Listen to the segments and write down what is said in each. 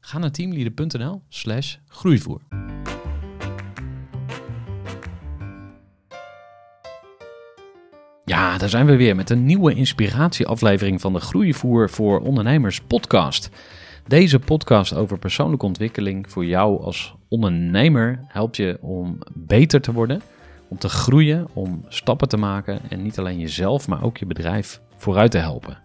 Ga naar teamleader.nl slash groeivoer. Ja, daar zijn we weer met een nieuwe inspiratieaflevering van de Groeivoer voor Ondernemers podcast. Deze podcast over persoonlijke ontwikkeling voor jou als ondernemer helpt je om beter te worden, om te groeien, om stappen te maken en niet alleen jezelf, maar ook je bedrijf vooruit te helpen.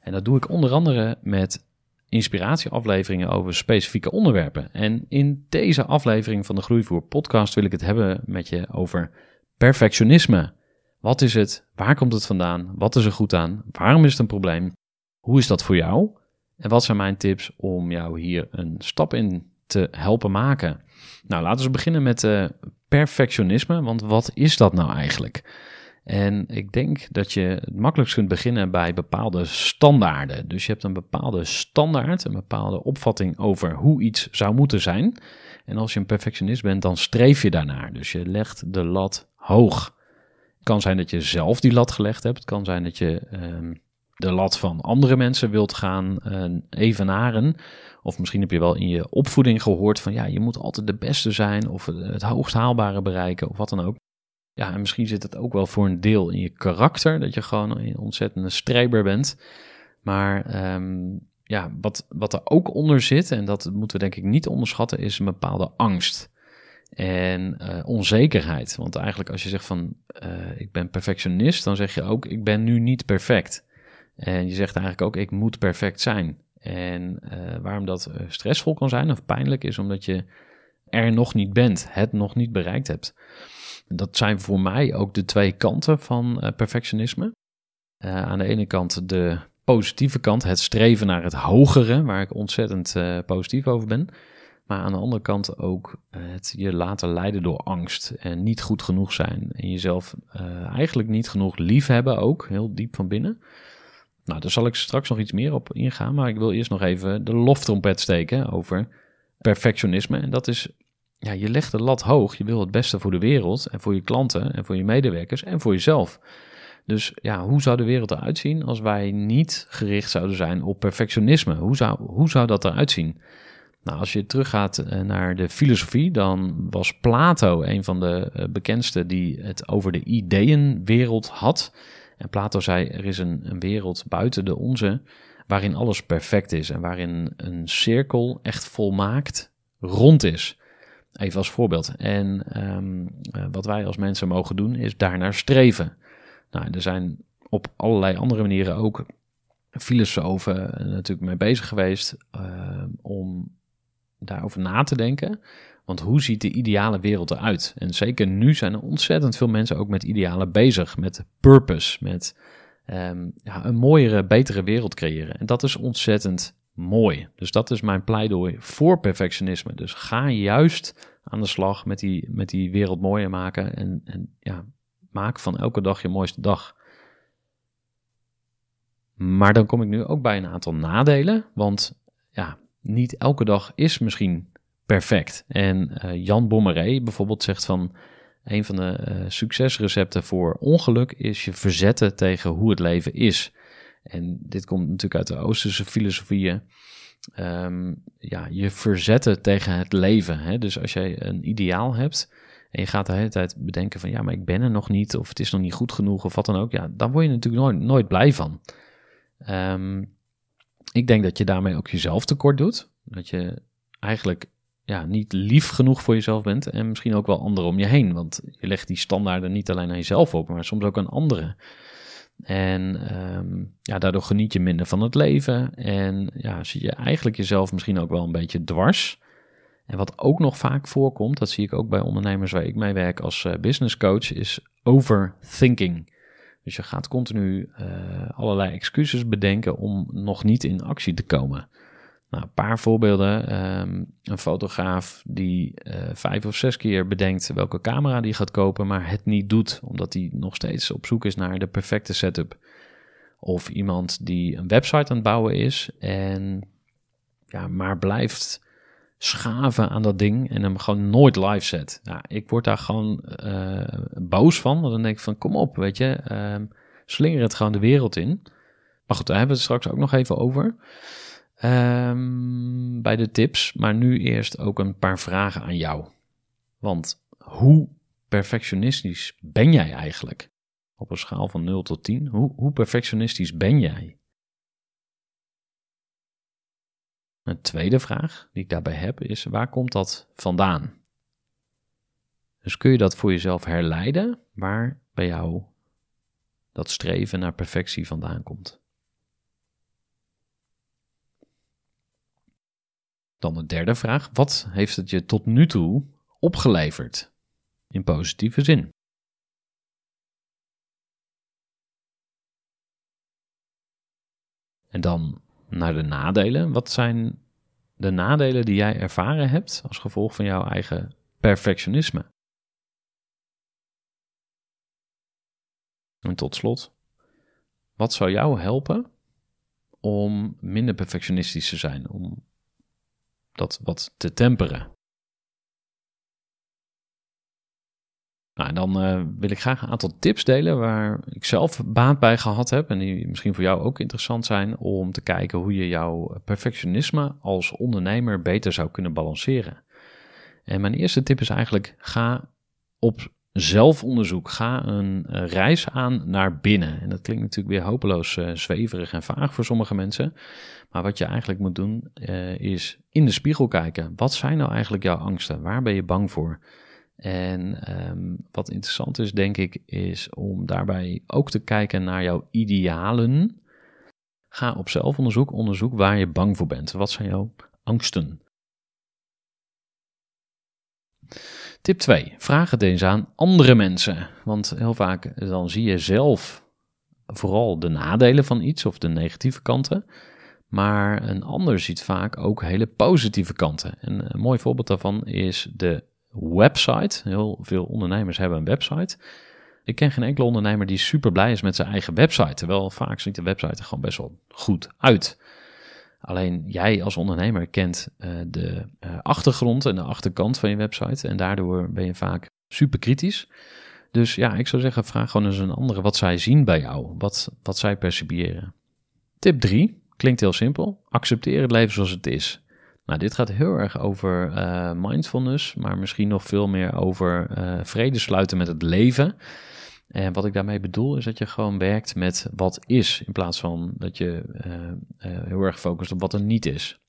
En dat doe ik onder andere met inspiratieafleveringen over specifieke onderwerpen. En in deze aflevering van de Groeivoer podcast wil ik het hebben met je over perfectionisme. Wat is het? Waar komt het vandaan? Wat is er goed aan? Waarom is het een probleem? Hoe is dat voor jou? En wat zijn mijn tips om jou hier een stap in te helpen maken? Nou, laten we beginnen met uh, perfectionisme, want wat is dat nou eigenlijk? En ik denk dat je het makkelijkst kunt beginnen bij bepaalde standaarden. Dus je hebt een bepaalde standaard, een bepaalde opvatting over hoe iets zou moeten zijn. En als je een perfectionist bent, dan streef je daarnaar. Dus je legt de lat hoog. Het kan zijn dat je zelf die lat gelegd hebt. Het kan zijn dat je ehm, de lat van andere mensen wilt gaan uh, evenaren. Of misschien heb je wel in je opvoeding gehoord van ja, je moet altijd de beste zijn of het hoogst haalbare bereiken of wat dan ook. Ja, en misschien zit het ook wel voor een deel in je karakter, dat je gewoon een ontzettende strijber bent. Maar um, ja, wat, wat er ook onder zit, en dat moeten we denk ik niet onderschatten, is een bepaalde angst en uh, onzekerheid. Want eigenlijk als je zegt van uh, ik ben perfectionist, dan zeg je ook ik ben nu niet perfect. En je zegt eigenlijk ook ik moet perfect zijn. En uh, waarom dat stressvol kan zijn of pijnlijk is omdat je er nog niet bent, het nog niet bereikt hebt. Dat zijn voor mij ook de twee kanten van uh, perfectionisme. Uh, aan de ene kant de positieve kant, het streven naar het hogere, waar ik ontzettend uh, positief over ben. Maar aan de andere kant ook het je laten leiden door angst en niet goed genoeg zijn. En jezelf eigenlijk niet genoeg lief hebben ook, heel diep van binnen. Nou, daar zal ik straks nog iets meer op ingaan, maar ik wil eerst nog even de loftrompet steken over perfectionisme. En dat is ja, je legt de lat hoog. Je wil het beste voor de wereld en voor je klanten en voor je medewerkers en voor jezelf. Dus ja, hoe zou de wereld eruit zien als wij niet gericht zouden zijn op perfectionisme? Hoe zou, hoe zou dat eruit zien? Nou, als je teruggaat eh, naar de filosofie, dan was Plato een van de eh, bekendste die het over de ideeënwereld had. En Plato zei: er is een, een wereld buiten de onze waarin alles perfect is en waarin een cirkel echt volmaakt rond is. Even als voorbeeld. En um, wat wij als mensen mogen doen, is daarnaar streven. Nou, er zijn op allerlei andere manieren ook filosofen eh, natuurlijk mee bezig geweest uh, om daarover na te denken. Want hoe ziet de ideale wereld eruit? En zeker nu zijn er ontzettend veel mensen ook met idealen bezig, met purpose, met um, ja, een mooiere, betere wereld creëren. En dat is ontzettend mooi. Dus dat is mijn pleidooi voor perfectionisme. Dus ga juist aan de slag met die, met die wereld mooier maken. En, en ja, maak van elke dag je mooiste dag. Maar dan kom ik nu ook bij een aantal nadelen. Want ja, niet elke dag is misschien perfect. En uh, Jan Bommeré bijvoorbeeld zegt van. Een van de uh, succesrecepten voor ongeluk is je verzetten tegen hoe het leven is. En dit komt natuurlijk uit de Oosterse filosofieën. Um, ja, je verzetten tegen het leven. Hè? Dus als jij een ideaal hebt en je gaat de hele tijd bedenken van ja, maar ik ben er nog niet of het is nog niet goed genoeg of wat dan ook, ja, dan word je natuurlijk nooit, nooit blij van. Um, ik denk dat je daarmee ook jezelf tekort doet. Dat je eigenlijk ja, niet lief genoeg voor jezelf bent en misschien ook wel anderen om je heen. Want je legt die standaarden niet alleen aan jezelf op, maar soms ook aan anderen. En ehm, ja, daardoor geniet je minder van het leven en ja, zie je eigenlijk jezelf misschien ook wel een beetje dwars. En wat ook nog vaak voorkomt, dat zie ik ook bij ondernemers waar ik mee werk als uh, business coach, is overthinking. Dus je gaat continu uh, allerlei excuses bedenken om nog niet in actie te komen. Nou, een paar voorbeelden. Um, een fotograaf die uh, vijf of zes keer bedenkt welke camera die gaat kopen, maar het niet doet, omdat hij nog steeds op zoek is naar de perfecte setup. Of iemand die een website aan het bouwen is en ja, maar blijft schaven aan dat ding en hem gewoon nooit live zet. Nou, ik word daar gewoon uh, boos van, want dan denk ik van kom op, weet je, um, slinger het gewoon de wereld in. Maar goed, daar hebben we het straks ook nog even over. Um, bij de tips, maar nu eerst ook een paar vragen aan jou. Want hoe perfectionistisch ben jij eigenlijk? Op een schaal van 0 tot 10, hoe, hoe perfectionistisch ben jij? Een tweede vraag die ik daarbij heb is: waar komt dat vandaan? Dus kun je dat voor jezelf herleiden waar bij jou dat streven naar perfectie vandaan komt? Dan de derde vraag: wat heeft het je tot nu toe opgeleverd? In positieve zin. En dan naar de nadelen. Wat zijn de nadelen die jij ervaren hebt als gevolg van jouw eigen perfectionisme? En tot slot, wat zou jou helpen om minder perfectionistisch te zijn, om dat wat te temperen? Nou, en dan uh, wil ik graag een aantal tips delen waar ik zelf baat bij gehad heb en die misschien voor jou ook interessant zijn om te kijken hoe je jouw perfectionisme als ondernemer beter zou kunnen balanceren. En mijn eerste tip is eigenlijk ga op zelfonderzoek, ga een uh, reis aan naar binnen. En dat klinkt natuurlijk weer hopeloos uh, zweverig en vaag voor sommige mensen. Maar wat je eigenlijk moet doen is in de spiegel kijken. Wat zijn nou eigenlijk jouw angsten? Waar ben je bang voor? En um, wat interessant is, denk ik, is om daarbij ook te kijken naar jouw idealen. Ga op zelfonderzoek, onderzoek waar je bang voor bent. Wat zijn jouw angsten? Tip 2. Vraag het eens aan andere mensen. Want heel vaak dan zie je zelf vooral de nadelen van iets of de negatieve kanten. Maar een ander ziet vaak ook hele positieve kanten. En een mooi voorbeeld daarvan is de website. Heel veel ondernemers hebben een website. Ik ken geen enkele ondernemer die super blij is met zijn eigen website. Terwijl vaak ziet de website er gewoon best wel goed uit. Alleen jij als ondernemer kent uh, de uh, achtergrond en de achterkant van je website. En daardoor ben je vaak super kritisch. Dus ja, ik zou zeggen, vraag gewoon eens een andere wat zij zien bij jou. Wat, wat zij percipiëren. Tip 3 klinkt heel simpel. Accepteer het leven zoals het is. Nou, dit gaat heel erg over uh, mindfulness, maar misschien nog veel meer over vrede sluiten met het leven. En wat ik daarmee bedoel is dat je gewoon werkt met wat is, in plaats van dat je uh, heel erg focust op wat er niet is.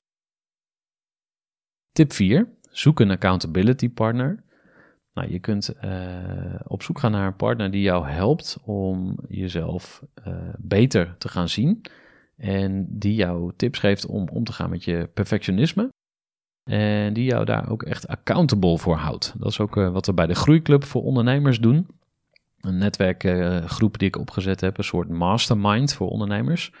Tip 4. Zoek een accountability partner. Nou, je kunt op zoek gaan naar een partner die jou helpt om jezelf beter te gaan zien en die jou tips geeft om om te gaan met je perfectionisme. En die jou daar ook echt accountable voor houdt. Dat is ook wat we bij de Groeiclub voor ondernemers doen. Een netwerkgroep uh, die ik opgezet heb, een soort mastermind voor ondernemers.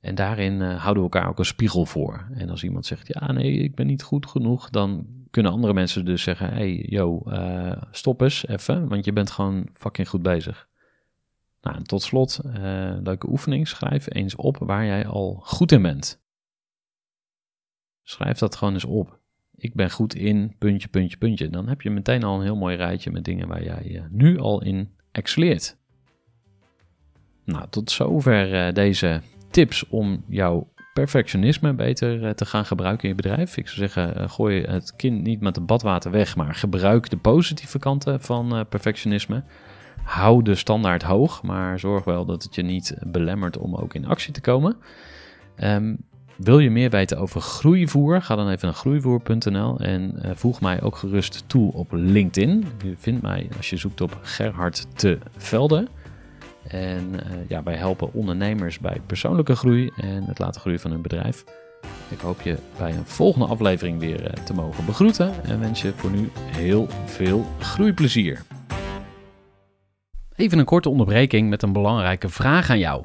En daarin uh, houden we elkaar ook een spiegel voor. En als iemand zegt, ja nee, ik ben niet goed genoeg, dan kunnen andere mensen dus zeggen, hey yo, uh, stop eens even, want je bent gewoon fucking goed bezig. Nou, en tot slot, uh, leuke oefening. Schrijf eens op waar jij al goed in bent. Schrijf dat gewoon eens op. Ik ben goed in puntje, puntje, puntje. Dan heb je meteen al een heel mooi rijtje met dingen waar jij nu al in excelleert. Nou, tot zover uh, deze tips om jouw perfectionisme beter te gaan gebruiken in je bedrijf. Ik zou zeggen, gooi het kind niet met het badwater weg, maar gebruik de positieve kanten van perfectionisme hou de standaard hoog, maar zorg wel dat het je niet belemmert om ook in actie te komen. Um, Wil je meer weten over groeivoer? Ga dan even naar groeivoer.nl en uh, voeg mij ook gerust toe op LinkedIn. Je vindt mij als je zoekt op Gerhard te Velde. En uh, ja, wij helpen ondernemers bij persoonlijke groei en het laten groeien van hun bedrijf. Ik hoop je bij een volgende aflevering weer uh, te mogen begroeten en wens je voor nu heel veel groeiplezier. Even een korte onderbreking met een belangrijke vraag aan jou.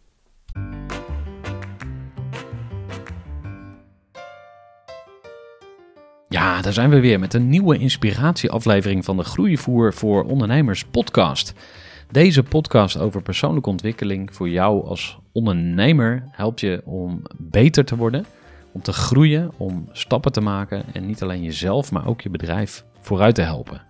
Ja, daar zijn we weer met een nieuwe inspiratieaflevering van de Groeivoer voor Ondernemers podcast. Deze podcast over persoonlijke ontwikkeling voor jou als ondernemer helpt je om beter te worden, om te groeien, om stappen te maken en niet alleen jezelf, maar ook je bedrijf vooruit te helpen.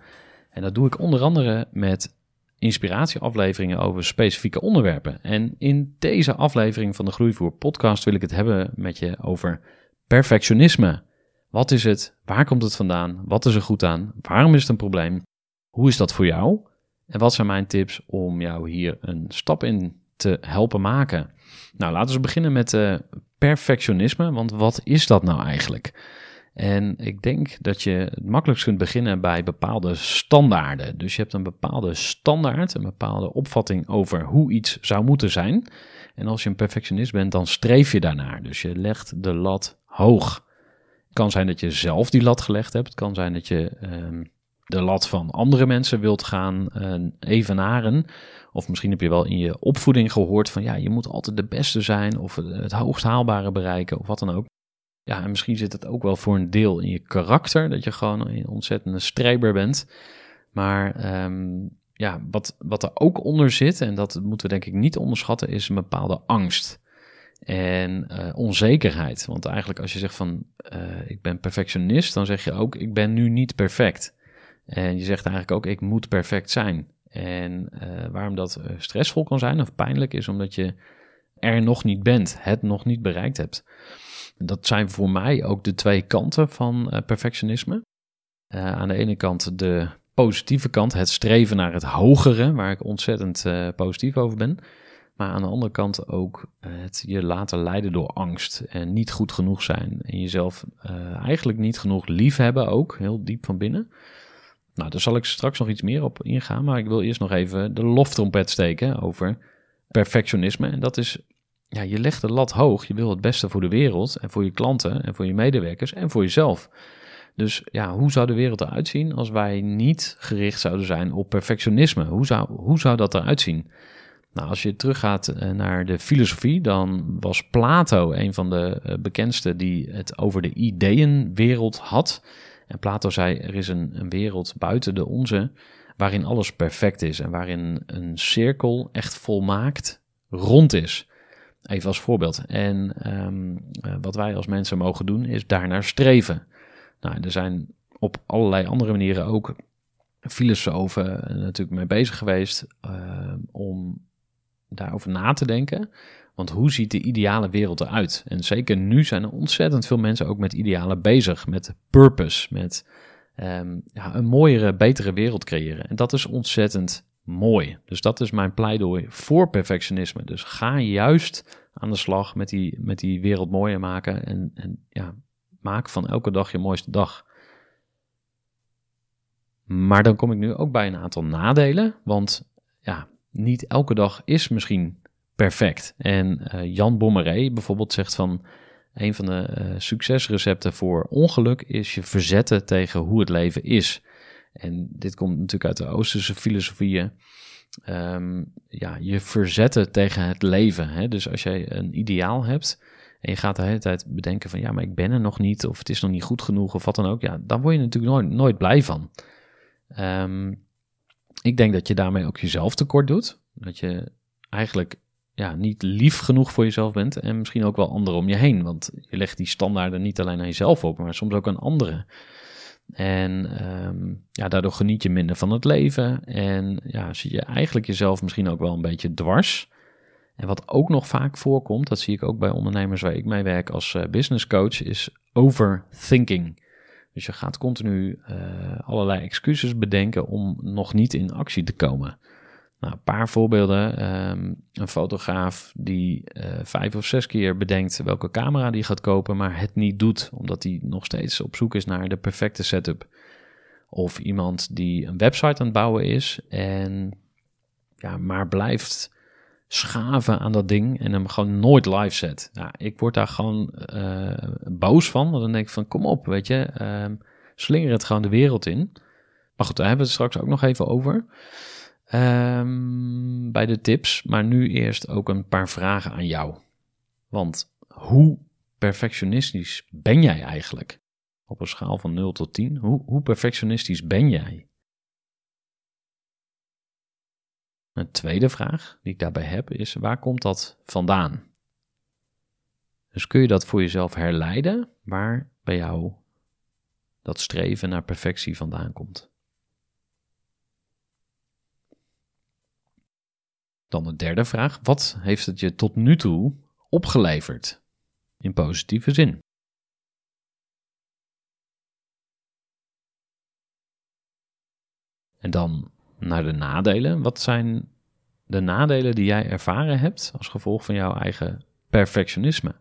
En dat doe ik onder andere met inspiratieafleveringen over specifieke onderwerpen. En in deze aflevering van de Groeivoer podcast wil ik het hebben met je over perfectionisme. Wat is het? Waar komt het vandaan? Wat is er goed aan? Waarom is het een probleem? Hoe is dat voor jou? En wat zijn mijn tips om jou hier een stap in te helpen maken? Nou, laten we beginnen met uh, perfectionisme, want wat is dat nou eigenlijk? En ik denk dat je het makkelijkst kunt beginnen bij bepaalde standaarden. Dus je hebt een bepaalde standaard, een bepaalde opvatting over hoe iets zou moeten zijn. En als je een perfectionist bent, dan streef je daarnaar. Dus je legt de lat hoog. Het kan zijn dat je zelf die lat gelegd hebt. Het kan zijn dat je uh, de lat van andere mensen wilt gaan uh, evenaren. Of misschien heb je wel in je opvoeding gehoord van ja, je moet altijd de beste zijn of het hoogst haalbare bereiken of wat dan ook. Ja, en misschien zit het ook wel voor een deel in je karakter, dat je gewoon een ontzettende strijber bent. Maar um, ja, wat, wat er ook onder zit, en dat moeten we denk ik niet onderschatten, is een bepaalde angst en uh, onzekerheid. Want eigenlijk als je zegt van uh, ik ben perfectionist, dan zeg je ook ik ben nu niet perfect. En je zegt eigenlijk ook ik moet perfect zijn. En uh, waarom dat stressvol kan zijn of pijnlijk is omdat je er nog niet bent, het nog niet bereikt hebt. Dat zijn voor mij ook de twee kanten van uh, perfectionisme. Uh, aan de ene kant de positieve kant, het streven naar het hogere, waar ik ontzettend uh, positief over ben. Maar aan de andere kant ook het je laten leiden door angst en niet goed genoeg zijn. En jezelf eigenlijk niet genoeg lief hebben ook, heel diep van binnen. Nou, daar zal ik straks nog iets meer op ingaan, maar ik wil eerst nog even de loftrompet steken over perfectionisme. En dat is ja, je legt de lat hoog. Je wil het beste voor de wereld en voor je klanten en voor je medewerkers en voor jezelf. Dus ja, hoe zou de wereld eruit zien als wij niet gericht zouden zijn op perfectionisme? Hoe zou, hoe zou dat eruit zien? Nou, als je teruggaat eh, naar de filosofie, dan was Plato een van de eh, bekendste die het over de ideeënwereld had. En Plato zei: er is een, een wereld buiten de onze waarin alles perfect is en waarin een cirkel echt volmaakt rond is. Even als voorbeeld. En um, wat wij als mensen mogen doen, is daarnaar streven. Nou, er zijn op allerlei andere manieren ook filosofen eh, natuurlijk mee bezig geweest uh, om daarover na te denken. Want hoe ziet de ideale wereld eruit? En zeker nu zijn er ontzettend veel mensen ook met idealen bezig, met purpose, met um, ja, een mooiere, betere wereld creëren. En dat is ontzettend mooi. Dus dat is mijn pleidooi voor perfectionisme. Dus ga juist aan de slag met die, met die wereld mooier maken. En, en ja, maak van elke dag je mooiste dag. Maar dan kom ik nu ook bij een aantal nadelen. Want ja, niet elke dag is misschien perfect. En uh, Jan Bommeré bijvoorbeeld zegt van. een van de uh, succesrecepten voor ongeluk is je verzetten tegen hoe het leven is. En dit komt natuurlijk uit de Oosterse filosofieën. Um, ja, je verzetten tegen het leven. Hè? Dus als jij een ideaal hebt en je gaat de hele tijd bedenken van ja, maar ik ben er nog niet of het is nog niet goed genoeg of wat dan ook. Ja, dan word je natuurlijk nooit, nooit blij van. Um, ik denk dat je daarmee ook jezelf tekort doet. Dat je eigenlijk ja, niet lief genoeg voor jezelf bent en misschien ook wel anderen om je heen. Want je legt die standaarden niet alleen aan jezelf op, maar soms ook aan anderen. En um, ja, daardoor geniet je minder van het leven en ja, zie je eigenlijk jezelf misschien ook wel een beetje dwars. En wat ook nog vaak voorkomt, dat zie ik ook bij ondernemers waar ik mee werk als uh, business coach, is overthinking. Dus je gaat continu uh, allerlei excuses bedenken om nog niet in actie te komen. Nou, een paar voorbeelden. Um, een fotograaf die uh, vijf of zes keer bedenkt welke camera die gaat kopen, maar het niet doet, omdat hij nog steeds op zoek is naar de perfecte setup. Of iemand die een website aan het bouwen is en ja, maar blijft schaven aan dat ding en hem gewoon nooit live zet. Nou, ik word daar gewoon uh, boos van, want dan denk ik van kom op, weet je, um, slinger het gewoon de wereld in. Maar goed, daar hebben we het straks ook nog even over. Um, bij de tips, maar nu eerst ook een paar vragen aan jou. Want hoe perfectionistisch ben jij eigenlijk? Op een schaal van 0 tot 10, hoe, hoe perfectionistisch ben jij? Een tweede vraag die ik daarbij heb is: waar komt dat vandaan? Dus kun je dat voor jezelf herleiden waar bij jou dat streven naar perfectie vandaan komt? Dan de derde vraag: wat heeft het je tot nu toe opgeleverd? In positieve zin. En dan naar de nadelen. Wat zijn de nadelen die jij ervaren hebt als gevolg van jouw eigen perfectionisme?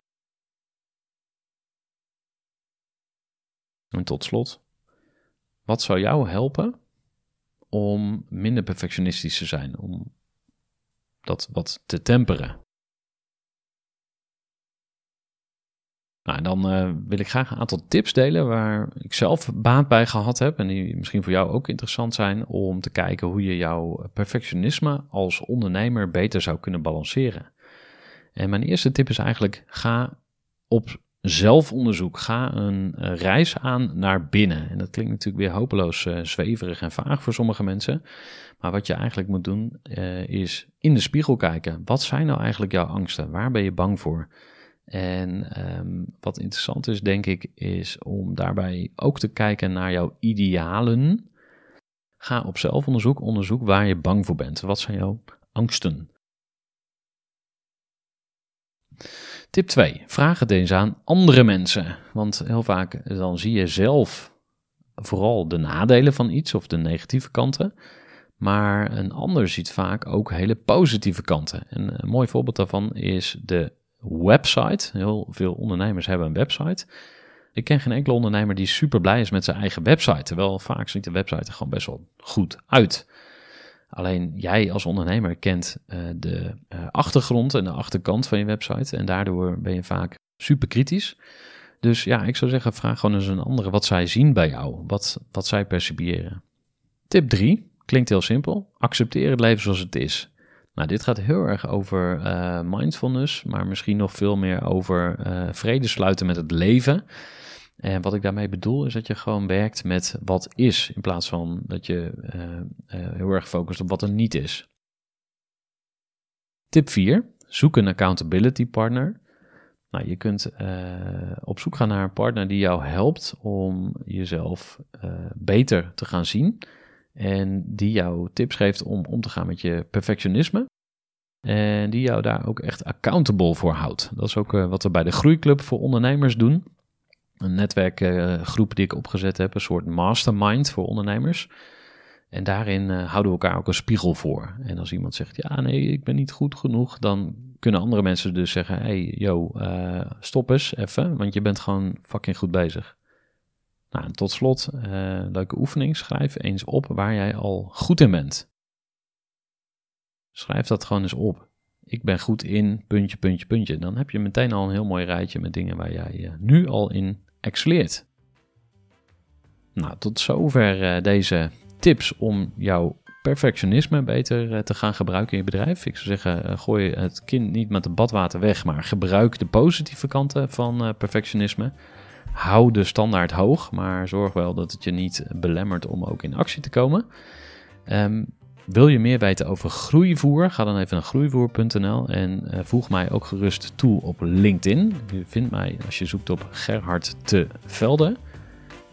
En tot slot, wat zou jou helpen om minder perfectionistisch te zijn, om dat wat te temperen? Nou, en dan uh, wil ik graag een aantal tips delen waar ik zelf baat bij gehad heb en die misschien voor jou ook interessant zijn om te kijken hoe je jouw perfectionisme als ondernemer beter zou kunnen balanceren. En mijn eerste tip is eigenlijk ga op zelfonderzoek, ga een reis aan naar binnen. En dat klinkt natuurlijk weer hopeloos uh, zweverig en vaag voor sommige mensen. Maar wat je eigenlijk moet doen uh, is in de spiegel kijken. Wat zijn nou eigenlijk jouw angsten? Waar ben je bang voor? En um, wat interessant is, denk ik, is om daarbij ook te kijken naar jouw idealen. Ga op zelfonderzoek, onderzoek waar je bang voor bent. Wat zijn jouw angsten? Tip 2. Vraag het eens aan andere mensen. Want heel vaak dan zie je zelf vooral de nadelen van iets of de negatieve kanten. Maar een ander ziet vaak ook hele positieve kanten. En een mooi voorbeeld daarvan is de website. Heel veel ondernemers hebben een website. Ik ken geen enkele ondernemer die super blij is met zijn eigen website. Terwijl vaak ziet de website er gewoon best wel goed uit. Alleen jij als ondernemer kent uh, de uh, achtergrond en de achterkant van je website. En daardoor ben je vaak super kritisch. Dus ja, ik zou zeggen, vraag gewoon eens een andere wat zij zien bij jou. Wat, wat zij percipiëren. Tip 3 klinkt heel simpel. Accepteer het leven zoals het is. Nou, dit gaat heel erg over uh, mindfulness, maar misschien nog veel meer over vrede sluiten met het leven. En wat ik daarmee bedoel is dat je gewoon werkt met wat is, in plaats van dat je uh, heel erg focust op wat er niet is. Tip 4. Zoek een accountability partner. Nou, je kunt op zoek gaan naar een partner die jou helpt om jezelf beter te gaan zien en die jou tips geeft om om te gaan met je perfectionisme. En die jou daar ook echt accountable voor houdt. Dat is ook wat we bij de Groeiclub voor ondernemers doen. Een netwerkgroep uh, die ik opgezet heb, een soort mastermind voor ondernemers. En daarin uh, houden we elkaar ook een spiegel voor. En als iemand zegt, ja nee, ik ben niet goed genoeg, dan kunnen andere mensen dus zeggen, hey yo, uh, stop eens even, want je bent gewoon fucking goed bezig. Nou, en tot slot, uh, leuke oefening. Schrijf eens op waar jij al goed in bent. Schrijf dat gewoon eens op. ik ben goed in puntje, puntje, puntje. Dan heb je meteen al een heel mooi rijtje met dingen waar jij nu al in excelleert. Nou, tot zover uh, deze tips om jouw perfectionisme beter uh, te gaan gebruiken in je bedrijf. Ik zou zeggen, gooi het kind niet met het badwater weg, maar gebruik de positieve kanten van perfectionisme. Hou de standaard hoog, maar zorg wel dat het je niet belemmert om ook in actie te komen. Um, wil je meer weten over groeivoer? Ga dan even naar groeivoer.nl en uh, voeg mij ook gerust toe op LinkedIn. Je vindt mij als je zoekt op Gerhard te Velde.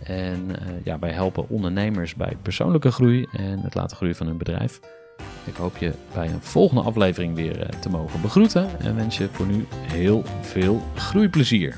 En uh, ja, wij helpen ondernemers bij persoonlijke groei en het laten groeien van hun bedrijf. Ik hoop je bij een volgende aflevering weer uh, te mogen begroeten en wens je voor nu heel veel groeiplezier.